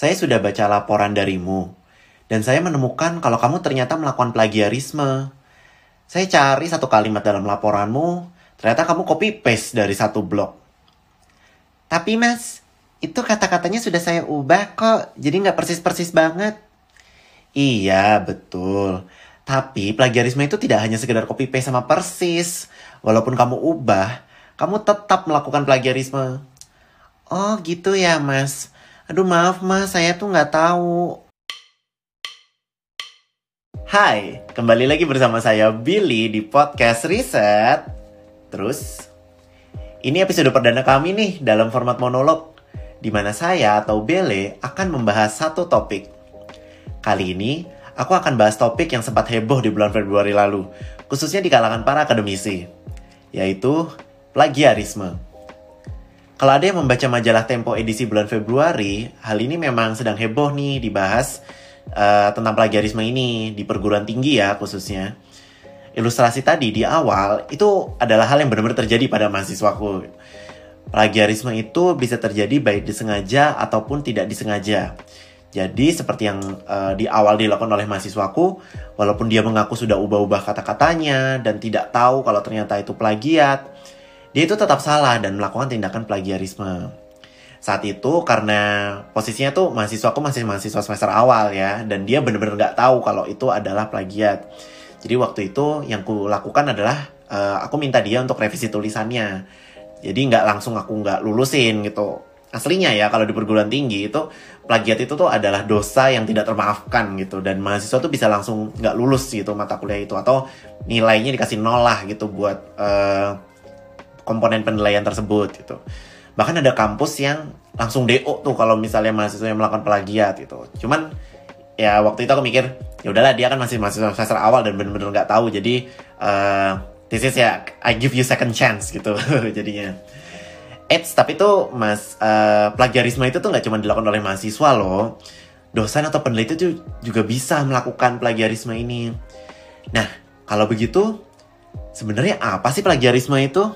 Saya sudah baca laporan darimu, dan saya menemukan kalau kamu ternyata melakukan plagiarisme. Saya cari satu kalimat dalam laporanmu, ternyata kamu copy paste dari satu blog. Tapi mas, itu kata-katanya sudah saya ubah kok, jadi nggak persis-persis banget. Iya, betul. Tapi plagiarisme itu tidak hanya sekedar copy paste sama persis. Walaupun kamu ubah, kamu tetap melakukan plagiarisme. Oh gitu ya mas. Aduh maaf mas, saya tuh nggak tahu. Hai, kembali lagi bersama saya Billy di podcast Riset. Terus, ini episode perdana kami nih dalam format monolog, di mana saya atau Bele akan membahas satu topik. Kali ini, aku akan bahas topik yang sempat heboh di bulan Februari lalu, khususnya di kalangan para akademisi, yaitu plagiarisme. Kalau ada yang membaca majalah Tempo edisi bulan Februari, hal ini memang sedang heboh nih dibahas uh, tentang plagiarisme ini di perguruan tinggi ya khususnya. Ilustrasi tadi di awal itu adalah hal yang benar-benar terjadi pada mahasiswaku. Plagiarisme itu bisa terjadi baik disengaja ataupun tidak disengaja. Jadi seperti yang uh, di awal dilakukan oleh mahasiswaku, walaupun dia mengaku sudah ubah-ubah kata-katanya dan tidak tahu kalau ternyata itu plagiat, dia itu tetap salah dan melakukan tindakan plagiarisme. Saat itu karena posisinya tuh mahasiswa aku masih mahasiswa semester awal ya dan dia bener-bener nggak tahu kalau itu adalah plagiat. Jadi waktu itu yang ku lakukan adalah uh, aku minta dia untuk revisi tulisannya. Jadi nggak langsung aku nggak lulusin gitu. Aslinya ya kalau di perguruan tinggi itu plagiat itu tuh adalah dosa yang tidak termaafkan gitu dan mahasiswa tuh bisa langsung nggak lulus gitu mata kuliah itu atau nilainya dikasih nol lah gitu buat uh, komponen penilaian tersebut gitu. Bahkan ada kampus yang langsung DO tuh kalau misalnya mahasiswa yang melakukan plagiat gitu. Cuman ya waktu itu aku mikir ya udahlah dia kan masih mahasiswa semester awal dan bener-bener nggak tahu jadi uh, this is ya I give you second chance gitu jadinya. Eits, tapi tuh mas uh, plagiarisme itu tuh nggak cuma dilakukan oleh mahasiswa loh. Dosen atau peneliti tuh juga bisa melakukan plagiarisme ini. Nah kalau begitu sebenarnya apa sih plagiarisme itu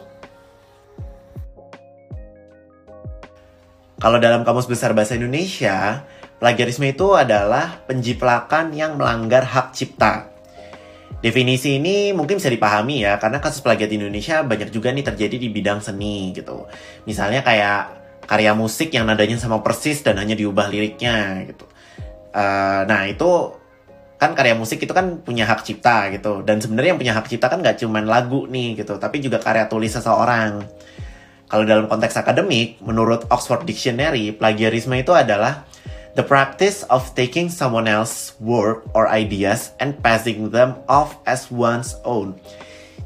Kalau dalam Kamus Besar Bahasa Indonesia, plagiarisme itu adalah penjiplakan yang melanggar hak cipta. Definisi ini mungkin bisa dipahami ya, karena kasus plagiat di Indonesia banyak juga nih terjadi di bidang seni gitu. Misalnya kayak karya musik yang nadanya sama persis dan hanya diubah liriknya gitu. Uh, nah itu kan karya musik itu kan punya hak cipta gitu dan sebenarnya yang punya hak cipta kan gak cuma lagu nih gitu tapi juga karya tulis seseorang kalau dalam konteks akademik, menurut Oxford Dictionary, plagiarisme itu adalah the practice of taking someone else's work or ideas and passing them off as one's own.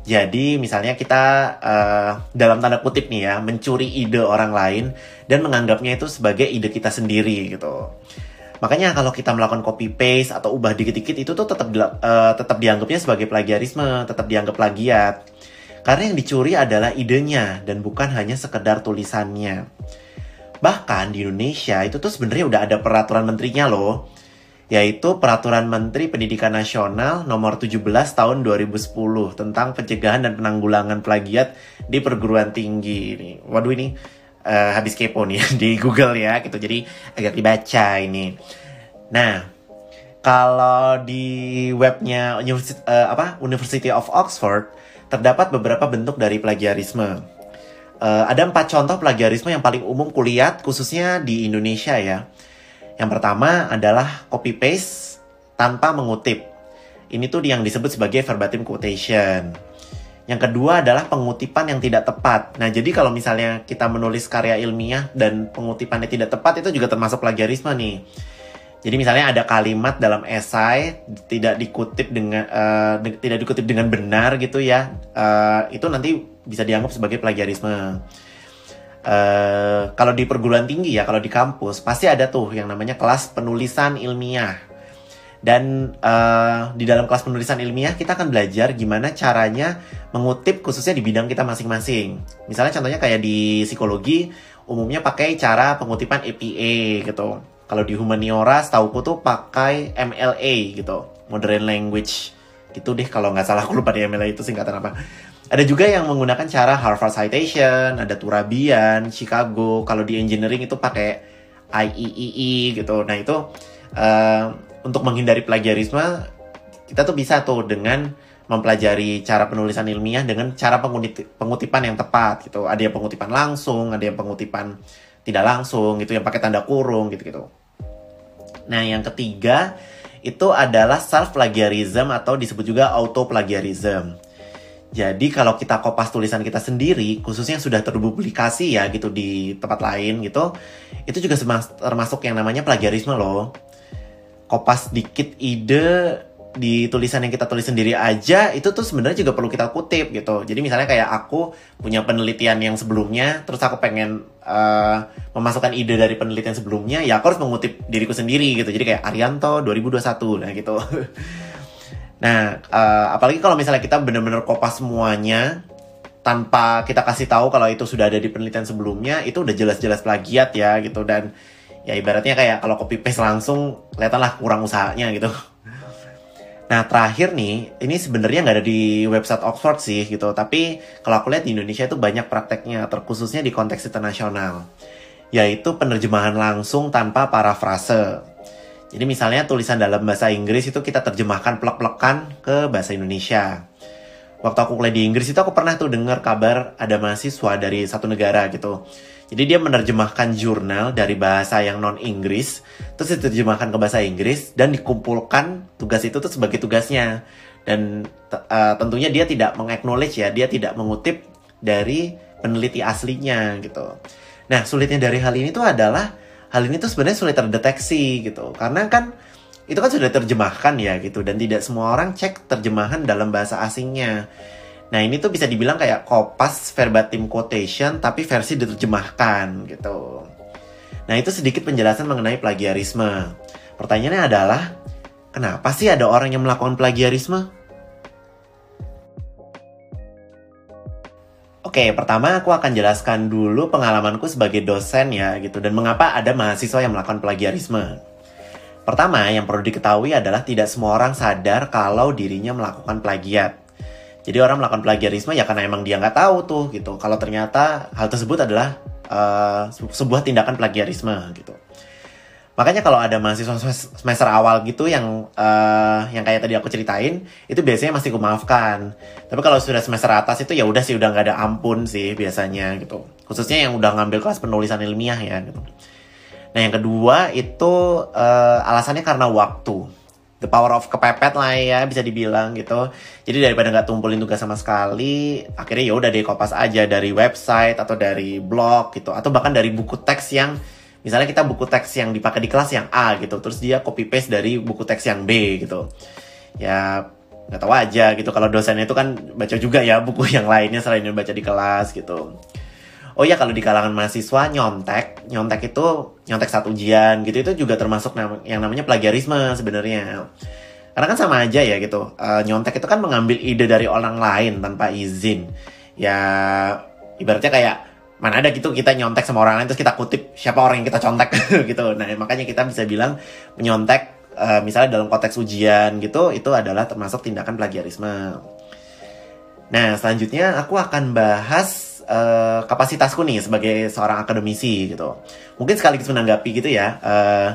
Jadi misalnya kita uh, dalam tanda kutip nih ya mencuri ide orang lain dan menganggapnya itu sebagai ide kita sendiri gitu. Makanya kalau kita melakukan copy paste atau ubah dikit-dikit itu tuh tetap uh, tetap dianggapnya sebagai plagiarisme, tetap dianggap plagiat. Karena yang dicuri adalah idenya dan bukan hanya sekedar tulisannya. Bahkan di Indonesia itu tuh sebenarnya udah ada peraturan menterinya loh. Yaitu Peraturan Menteri Pendidikan Nasional nomor 17 tahun 2010 tentang pencegahan dan penanggulangan plagiat di perguruan tinggi. Ini, waduh ini uh, habis kepo nih di Google ya gitu. Jadi agak dibaca ini. Nah, kalau di webnya uh, apa University of Oxford terdapat beberapa bentuk dari plagiarisme. Uh, ada empat contoh plagiarisme yang paling umum kuliah khususnya di Indonesia ya. Yang pertama adalah copy paste tanpa mengutip. Ini tuh yang disebut sebagai verbatim quotation. Yang kedua adalah pengutipan yang tidak tepat. Nah, jadi kalau misalnya kita menulis karya ilmiah dan pengutipannya tidak tepat itu juga termasuk plagiarisme nih. Jadi misalnya ada kalimat dalam esai tidak dikutip dengan uh, di, tidak dikutip dengan benar gitu ya, uh, itu nanti bisa dianggap sebagai plagiarisme. Uh, kalau di perguruan tinggi ya, kalau di kampus pasti ada tuh yang namanya kelas penulisan ilmiah. Dan uh, di dalam kelas penulisan ilmiah kita akan belajar gimana caranya mengutip khususnya di bidang kita masing-masing. Misalnya contohnya kayak di psikologi umumnya pakai cara pengutipan APA gitu kalau di humaniora setauku tuh pakai MLA gitu, modern language gitu deh kalau nggak salah aku lupa di MLA itu singkatan apa. Ada juga yang menggunakan cara Harvard Citation, ada Turabian, Chicago. Kalau di engineering itu pakai IEEE gitu. Nah itu uh, untuk menghindari plagiarisme kita tuh bisa tuh dengan mempelajari cara penulisan ilmiah dengan cara pengutipan yang tepat gitu. Ada yang pengutipan langsung, ada yang pengutipan tidak langsung gitu, yang pakai tanda kurung gitu-gitu. Nah, yang ketiga itu adalah self plagiarism atau disebut juga auto plagiarism. Jadi kalau kita kopas tulisan kita sendiri, khususnya yang sudah terpublikasi ya gitu di tempat lain gitu, itu juga termasuk yang namanya plagiarisme loh. Kopas dikit ide di tulisan yang kita tulis sendiri aja itu tuh sebenarnya juga perlu kita kutip gitu. Jadi misalnya kayak aku punya penelitian yang sebelumnya, terus aku pengen uh, memasukkan ide dari penelitian sebelumnya, ya aku harus mengutip diriku sendiri gitu. Jadi kayak Arianto 2021 nah gitu. nah, uh, apalagi kalau misalnya kita bener-bener kopas semuanya tanpa kita kasih tahu kalau itu sudah ada di penelitian sebelumnya, itu udah jelas-jelas plagiat ya gitu dan ya ibaratnya kayak kalau copy paste langsung kelihatanlah kurang usahanya gitu. Nah terakhir nih, ini sebenarnya nggak ada di website Oxford sih gitu, tapi kalau aku lihat di Indonesia itu banyak prakteknya, terkhususnya di konteks internasional, yaitu penerjemahan langsung tanpa parafrase. Jadi misalnya tulisan dalam bahasa Inggris itu kita terjemahkan plek-plekan ke bahasa Indonesia. Waktu aku kuliah di Inggris itu aku pernah tuh dengar kabar ada mahasiswa dari satu negara gitu jadi dia menerjemahkan jurnal dari bahasa yang non Inggris, terus diterjemahkan ke bahasa Inggris dan dikumpulkan tugas itu tuh sebagai tugasnya. Dan uh, tentunya dia tidak mengaknowledge ya, dia tidak mengutip dari peneliti aslinya gitu. Nah, sulitnya dari hal ini tuh adalah hal ini tuh sebenarnya sulit terdeteksi gitu. Karena kan itu kan sudah terjemahkan ya gitu dan tidak semua orang cek terjemahan dalam bahasa asingnya. Nah ini tuh bisa dibilang kayak kopas verbatim quotation tapi versi diterjemahkan gitu. Nah itu sedikit penjelasan mengenai plagiarisme. Pertanyaannya adalah, kenapa sih ada orang yang melakukan plagiarisme? Oke, pertama aku akan jelaskan dulu pengalamanku sebagai dosen ya gitu dan mengapa ada mahasiswa yang melakukan plagiarisme. Pertama, yang perlu diketahui adalah tidak semua orang sadar kalau dirinya melakukan plagiat. Jadi orang melakukan plagiarisme ya karena emang dia nggak tahu tuh gitu. Kalau ternyata hal tersebut adalah uh, sebuah tindakan plagiarisme gitu. Makanya kalau ada mahasiswa semester awal gitu yang uh, yang kayak tadi aku ceritain, itu biasanya masih kumaafkan. Tapi kalau sudah semester atas itu ya udah sih udah nggak ada ampun sih biasanya gitu. Khususnya yang udah ngambil kelas penulisan ilmiah ya gitu. Nah yang kedua itu uh, alasannya karena waktu the power of kepepet lah ya bisa dibilang gitu. Jadi daripada nggak tumpulin tugas sama sekali akhirnya ya udah deh kopas aja dari website atau dari blog gitu. Atau bahkan dari buku teks yang misalnya kita buku teks yang dipakai di kelas yang A gitu terus dia copy paste dari buku teks yang B gitu. Ya nggak tahu aja gitu kalau dosennya itu kan baca juga ya buku yang lainnya selain baca di kelas gitu oh ya kalau di kalangan mahasiswa nyontek. Nyontek itu nyontek saat ujian gitu itu juga termasuk yang namanya plagiarisme sebenarnya. Karena kan sama aja ya gitu. Uh, nyontek itu kan mengambil ide dari orang lain tanpa izin. Ya ibaratnya kayak mana ada gitu kita nyontek sama orang lain terus kita kutip siapa orang yang kita contek gitu. Nah makanya kita bisa bilang menyontek uh, misalnya dalam konteks ujian gitu itu adalah termasuk tindakan plagiarisme. Nah selanjutnya aku akan bahas uh, kapasitasku nih sebagai seorang akademisi gitu. Mungkin sekaligus menanggapi gitu ya uh,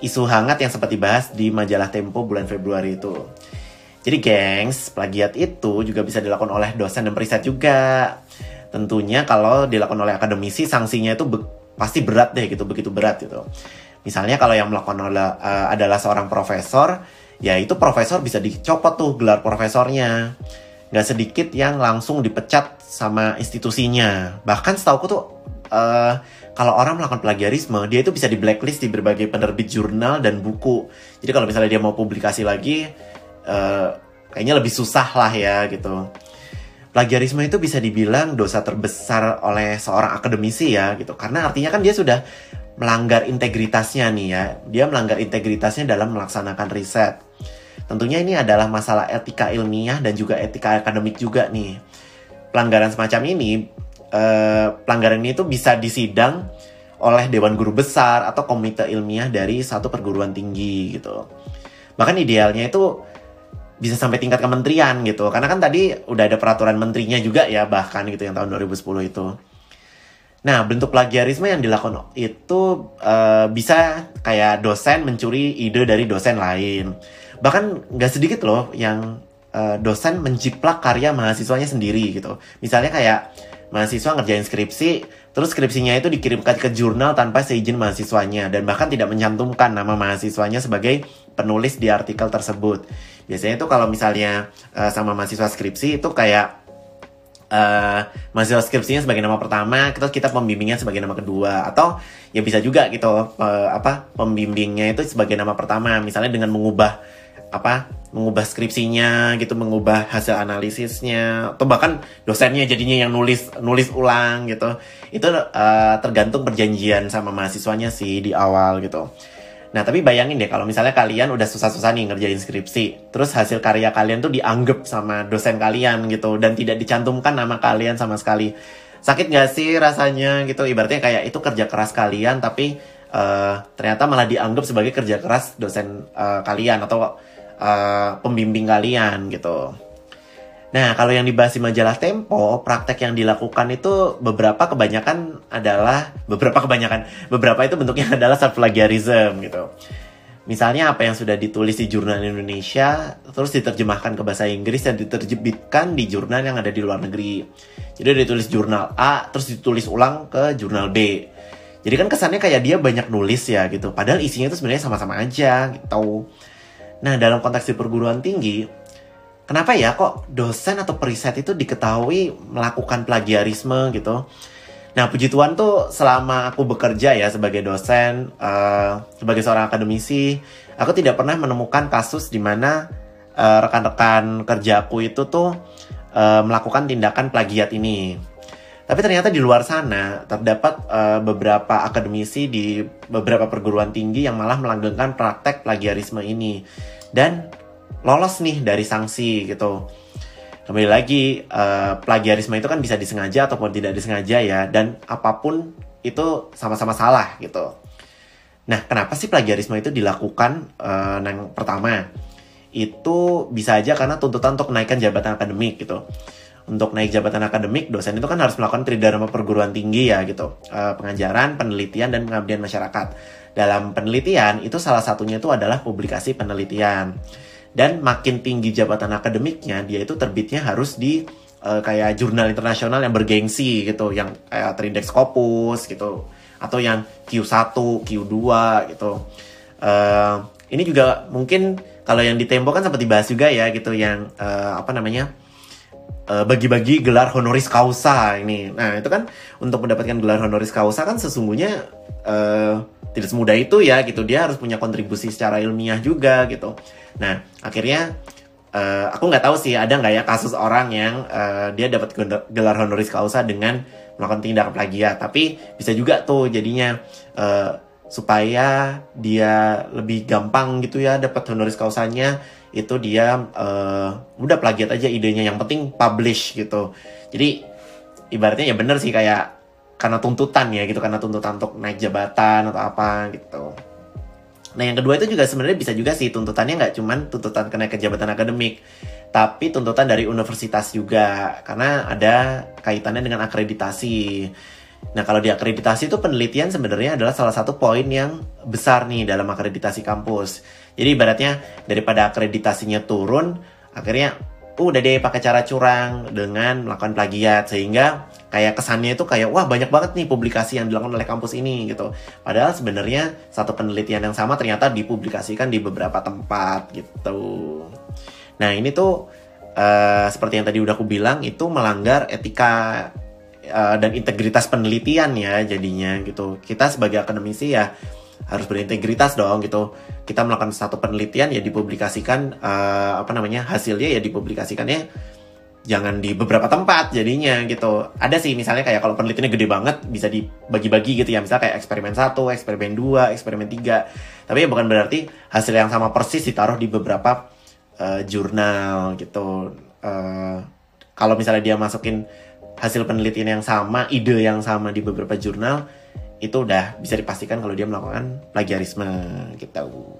isu hangat yang sempat dibahas di majalah Tempo bulan Februari itu. Jadi gengs, plagiat itu juga bisa dilakukan oleh dosen dan periset juga. Tentunya kalau dilakukan oleh akademisi sanksinya itu be pasti berat deh gitu, begitu berat gitu. Misalnya kalau yang melakukan oleh, uh, adalah seorang profesor, ya itu profesor bisa dicopot tuh gelar profesornya nggak sedikit yang langsung dipecat sama institusinya. Bahkan setahu aku tuh uh, kalau orang melakukan plagiarisme, dia itu bisa di blacklist di berbagai penerbit jurnal dan buku. Jadi kalau misalnya dia mau publikasi lagi, uh, kayaknya lebih susah lah ya gitu. Plagiarisme itu bisa dibilang dosa terbesar oleh seorang akademisi ya gitu. Karena artinya kan dia sudah melanggar integritasnya nih ya. Dia melanggar integritasnya dalam melaksanakan riset. Tentunya ini adalah masalah etika ilmiah dan juga etika akademik juga nih. Pelanggaran semacam ini, eh, pelanggaran ini tuh bisa disidang oleh Dewan Guru Besar atau komite ilmiah dari satu perguruan tinggi gitu. Bahkan idealnya itu bisa sampai tingkat kementerian gitu. Karena kan tadi udah ada peraturan menterinya juga ya bahkan gitu yang tahun 2010 itu. Nah, bentuk plagiarisme yang dilakukan itu uh, bisa kayak dosen mencuri ide dari dosen lain. Bahkan nggak sedikit loh yang uh, dosen menjiplak karya mahasiswanya sendiri gitu. Misalnya kayak mahasiswa ngerjain skripsi, terus skripsinya itu dikirimkan ke jurnal tanpa seizin mahasiswanya dan bahkan tidak mencantumkan nama mahasiswanya sebagai penulis di artikel tersebut. Biasanya itu kalau misalnya uh, sama mahasiswa skripsi itu kayak uh, mahasiswa skripsinya sebagai nama pertama, kita kita pembimbingnya sebagai nama kedua atau ya bisa juga gitu uh, apa pembimbingnya itu sebagai nama pertama misalnya dengan mengubah apa mengubah skripsinya gitu mengubah hasil analisisnya atau bahkan dosennya jadinya yang nulis nulis ulang gitu itu uh, tergantung perjanjian sama mahasiswanya sih di awal gitu Nah, tapi bayangin deh kalau misalnya kalian udah susah-susah nih ngerjain skripsi, terus hasil karya kalian tuh dianggap sama dosen kalian gitu, dan tidak dicantumkan nama kalian sama sekali. Sakit gak sih rasanya gitu? Ibaratnya kayak itu kerja keras kalian, tapi uh, ternyata malah dianggap sebagai kerja keras dosen uh, kalian atau uh, pembimbing kalian gitu. Nah, kalau yang dibahas di majalah Tempo, praktek yang dilakukan itu beberapa kebanyakan adalah beberapa kebanyakan beberapa itu bentuknya adalah self plagiarism gitu. Misalnya apa yang sudah ditulis di jurnal Indonesia terus diterjemahkan ke bahasa Inggris dan diterbitkan di jurnal yang ada di luar negeri. Jadi ditulis jurnal A terus ditulis ulang ke jurnal B. Jadi kan kesannya kayak dia banyak nulis ya gitu. Padahal isinya itu sebenarnya sama-sama aja gitu. Nah, dalam konteks di perguruan tinggi, kenapa ya kok dosen atau periset itu diketahui melakukan plagiarisme gitu? Nah, puji Tuhan tuh selama aku bekerja ya sebagai dosen, uh, sebagai seorang akademisi, aku tidak pernah menemukan kasus di mana uh, rekan-rekan kerjaku itu tuh uh, melakukan tindakan plagiat ini. Tapi ternyata di luar sana terdapat uh, beberapa akademisi di beberapa perguruan tinggi yang malah melanggengkan praktek plagiarisme ini. Dan lolos nih dari sanksi gitu. Kembali lagi, uh, plagiarisme itu kan bisa disengaja ataupun tidak disengaja ya, dan apa pun itu sama-sama salah gitu. Nah, kenapa sih plagiarisme itu dilakukan? Uh, yang pertama, itu bisa aja karena tuntutan untuk menaikkan jabatan akademik gitu. Untuk naik jabatan akademik, dosen itu kan harus melakukan tridharma perguruan tinggi ya gitu. Uh, pengajaran, penelitian, dan pengabdian masyarakat. Dalam penelitian, itu salah satunya itu adalah publikasi penelitian dan makin tinggi jabatan akademiknya dia itu terbitnya harus di uh, kayak jurnal internasional yang bergengsi gitu yang kayak Trindex Scopus gitu atau yang Q1, Q2 gitu. Uh, ini juga mungkin kalau yang di Tempo kan sempat dibahas juga ya gitu yang uh, apa namanya bagi-bagi uh, gelar honoris causa ini. Nah itu kan untuk mendapatkan gelar honoris causa kan sesungguhnya uh, tidak semudah itu ya gitu. Dia harus punya kontribusi secara ilmiah juga gitu. Nah, akhirnya uh, aku nggak tahu sih ada nggak ya kasus orang yang uh, dia dapat gelar honoris causa dengan melakukan tindakan plagiat, tapi bisa juga tuh jadinya uh, supaya dia lebih gampang gitu ya dapat honoris causanya itu dia uh, udah plagiat aja idenya yang penting publish gitu jadi ibaratnya ya bener sih kayak karena tuntutan ya gitu karena tuntutan untuk naik jabatan atau apa gitu Nah yang kedua itu juga sebenarnya bisa juga sih tuntutannya nggak cuman tuntutan kenaikan jabatan akademik, tapi tuntutan dari universitas juga karena ada kaitannya dengan akreditasi. Nah kalau di akreditasi itu penelitian sebenarnya adalah salah satu poin yang besar nih dalam akreditasi kampus. Jadi ibaratnya daripada akreditasinya turun, akhirnya uh, udah deh pakai cara curang dengan melakukan plagiat sehingga kayak kesannya itu kayak wah banyak banget nih publikasi yang dilakukan oleh kampus ini gitu. Padahal sebenarnya satu penelitian yang sama ternyata dipublikasikan di beberapa tempat gitu. Nah ini tuh uh, seperti yang tadi udah aku bilang itu melanggar etika uh, dan integritas penelitian ya jadinya gitu. Kita sebagai akademisi ya harus berintegritas dong gitu. Kita melakukan satu penelitian ya dipublikasikan uh, apa namanya hasilnya ya dipublikasikannya jangan di beberapa tempat jadinya gitu. Ada sih misalnya kayak kalau penelitiannya gede banget bisa dibagi-bagi gitu ya. Misalnya kayak eksperimen 1, eksperimen 2, eksperimen 3. Tapi ya bukan berarti hasil yang sama persis ditaruh di beberapa uh, jurnal gitu. Uh, kalau misalnya dia masukin hasil penelitian yang sama, ide yang sama di beberapa jurnal, itu udah bisa dipastikan kalau dia melakukan plagiarisme gitu.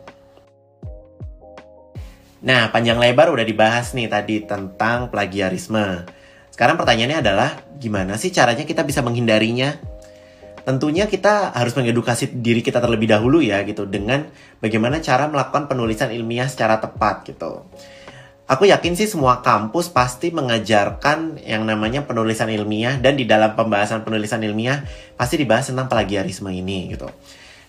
Nah, panjang lebar udah dibahas nih tadi tentang plagiarisme. Sekarang pertanyaannya adalah gimana sih caranya kita bisa menghindarinya? tentunya kita harus mengedukasi diri kita terlebih dahulu ya gitu dengan bagaimana cara melakukan penulisan ilmiah secara tepat gitu. Aku yakin sih semua kampus pasti mengajarkan yang namanya penulisan ilmiah dan di dalam pembahasan penulisan ilmiah pasti dibahas tentang plagiarisme ini gitu.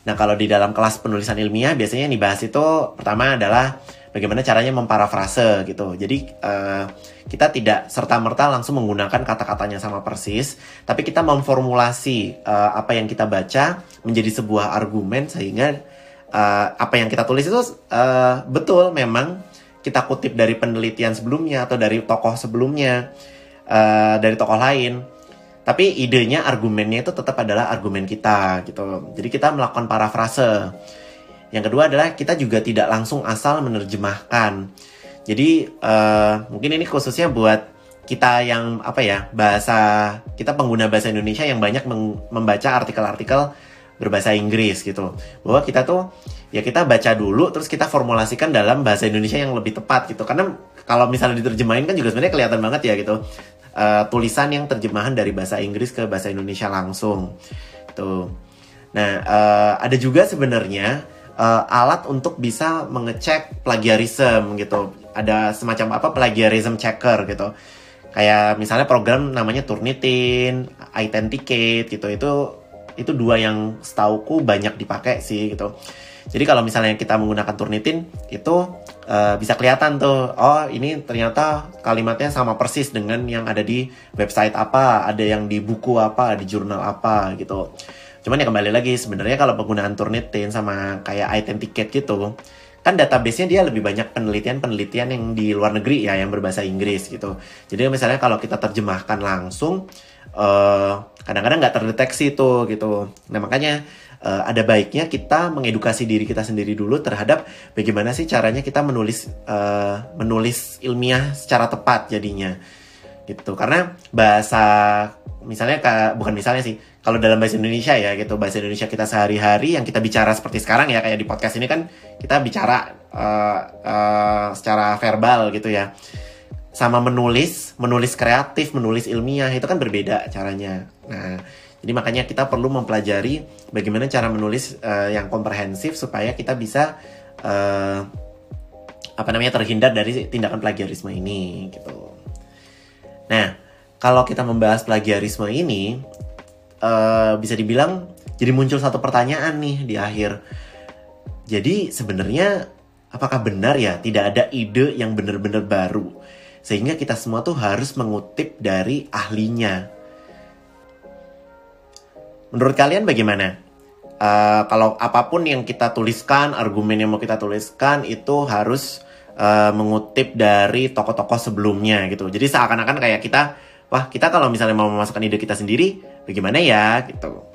Nah kalau di dalam kelas penulisan ilmiah biasanya yang dibahas itu pertama adalah bagaimana caranya memparafrase gitu. Jadi uh, kita tidak serta merta langsung menggunakan kata-katanya sama persis, tapi kita memformulasi uh, apa yang kita baca menjadi sebuah argumen sehingga uh, apa yang kita tulis itu uh, betul memang kita kutip dari penelitian sebelumnya atau dari tokoh sebelumnya, uh, dari tokoh lain. Tapi idenya, argumennya itu tetap adalah argumen kita gitu. Jadi kita melakukan parafrase. Yang kedua adalah kita juga tidak langsung asal menerjemahkan. Jadi uh, mungkin ini khususnya buat kita yang apa ya bahasa kita pengguna bahasa Indonesia yang banyak membaca artikel-artikel berbahasa Inggris gitu bahwa kita tuh ya kita baca dulu terus kita formulasikan dalam bahasa Indonesia yang lebih tepat gitu. Karena kalau misalnya diterjemahin kan juga sebenarnya kelihatan banget ya gitu. Uh, tulisan yang terjemahan dari bahasa Inggris ke bahasa Indonesia langsung. Tuh. Nah uh, ada juga sebenarnya uh, alat untuk bisa mengecek plagiarism gitu. Ada semacam apa plagiarism checker gitu. Kayak misalnya program namanya Turnitin, Authenticate gitu. Itu itu dua yang setauku banyak dipakai sih gitu jadi kalau misalnya kita menggunakan Turnitin itu uh, bisa kelihatan tuh, oh ini ternyata kalimatnya sama persis dengan yang ada di website apa, ada yang di buku apa, di jurnal apa gitu. Cuman ya kembali lagi sebenarnya kalau penggunaan Turnitin sama kayak Authenticate gitu, kan database-nya dia lebih banyak penelitian-penelitian yang di luar negeri ya yang berbahasa Inggris gitu. Jadi misalnya kalau kita terjemahkan langsung uh, kadang-kadang nggak terdeteksi tuh gitu. Nah makanya uh, ada baiknya kita mengedukasi diri kita sendiri dulu terhadap bagaimana sih caranya kita menulis uh, menulis ilmiah secara tepat jadinya. Gitu. Karena bahasa misalnya bukan misalnya sih kalau dalam bahasa Indonesia ya gitu. Bahasa Indonesia kita sehari-hari yang kita bicara seperti sekarang ya kayak di podcast ini kan kita bicara uh, uh, secara verbal gitu ya. Sama menulis menulis kreatif menulis ilmiah itu kan berbeda caranya. Nah jadi makanya kita perlu mempelajari bagaimana cara menulis uh, yang komprehensif supaya kita bisa uh, apa namanya terhindar dari tindakan plagiarisme ini gitu. Nah, kalau kita membahas plagiarisme ini uh, bisa dibilang jadi muncul satu pertanyaan nih di akhir. Jadi sebenarnya apakah benar ya tidak ada ide yang benar-benar baru sehingga kita semua tuh harus mengutip dari ahlinya Menurut kalian bagaimana? Uh, kalau apa pun yang kita tuliskan, argumen yang mau kita tuliskan itu harus uh, mengutip dari tokoh-tokoh sebelumnya gitu. Jadi seakan-akan kayak kita, wah kita kalau misalnya mau memasukkan ide kita sendiri, bagaimana ya gitu.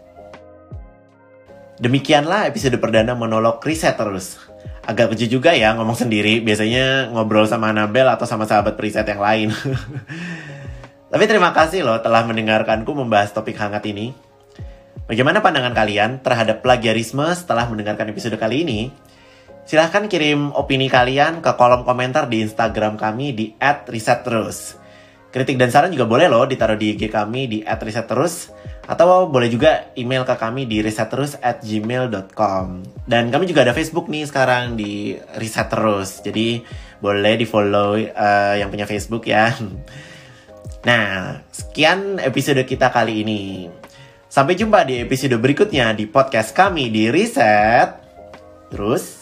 Demikianlah episode perdana monolog riset terus. Agak lucu juga ya ngomong sendiri, biasanya ngobrol sama Anabel atau sama sahabat riset yang lain. Tapi terima kasih loh telah mendengarkanku membahas topik hangat ini. Bagaimana pandangan kalian terhadap plagiarisme setelah mendengarkan episode kali ini? Silahkan kirim opini kalian ke kolom komentar di Instagram kami di @risetterus. Kritik dan saran juga boleh loh ditaruh di IG kami di @risetterus atau boleh juga email ke kami di risetterus@gmail.com. Dan kami juga ada Facebook nih sekarang di Risetterus. Jadi boleh di follow uh, yang punya Facebook ya. Nah, sekian episode kita kali ini. Sampai jumpa di episode berikutnya di podcast kami di Reset. Terus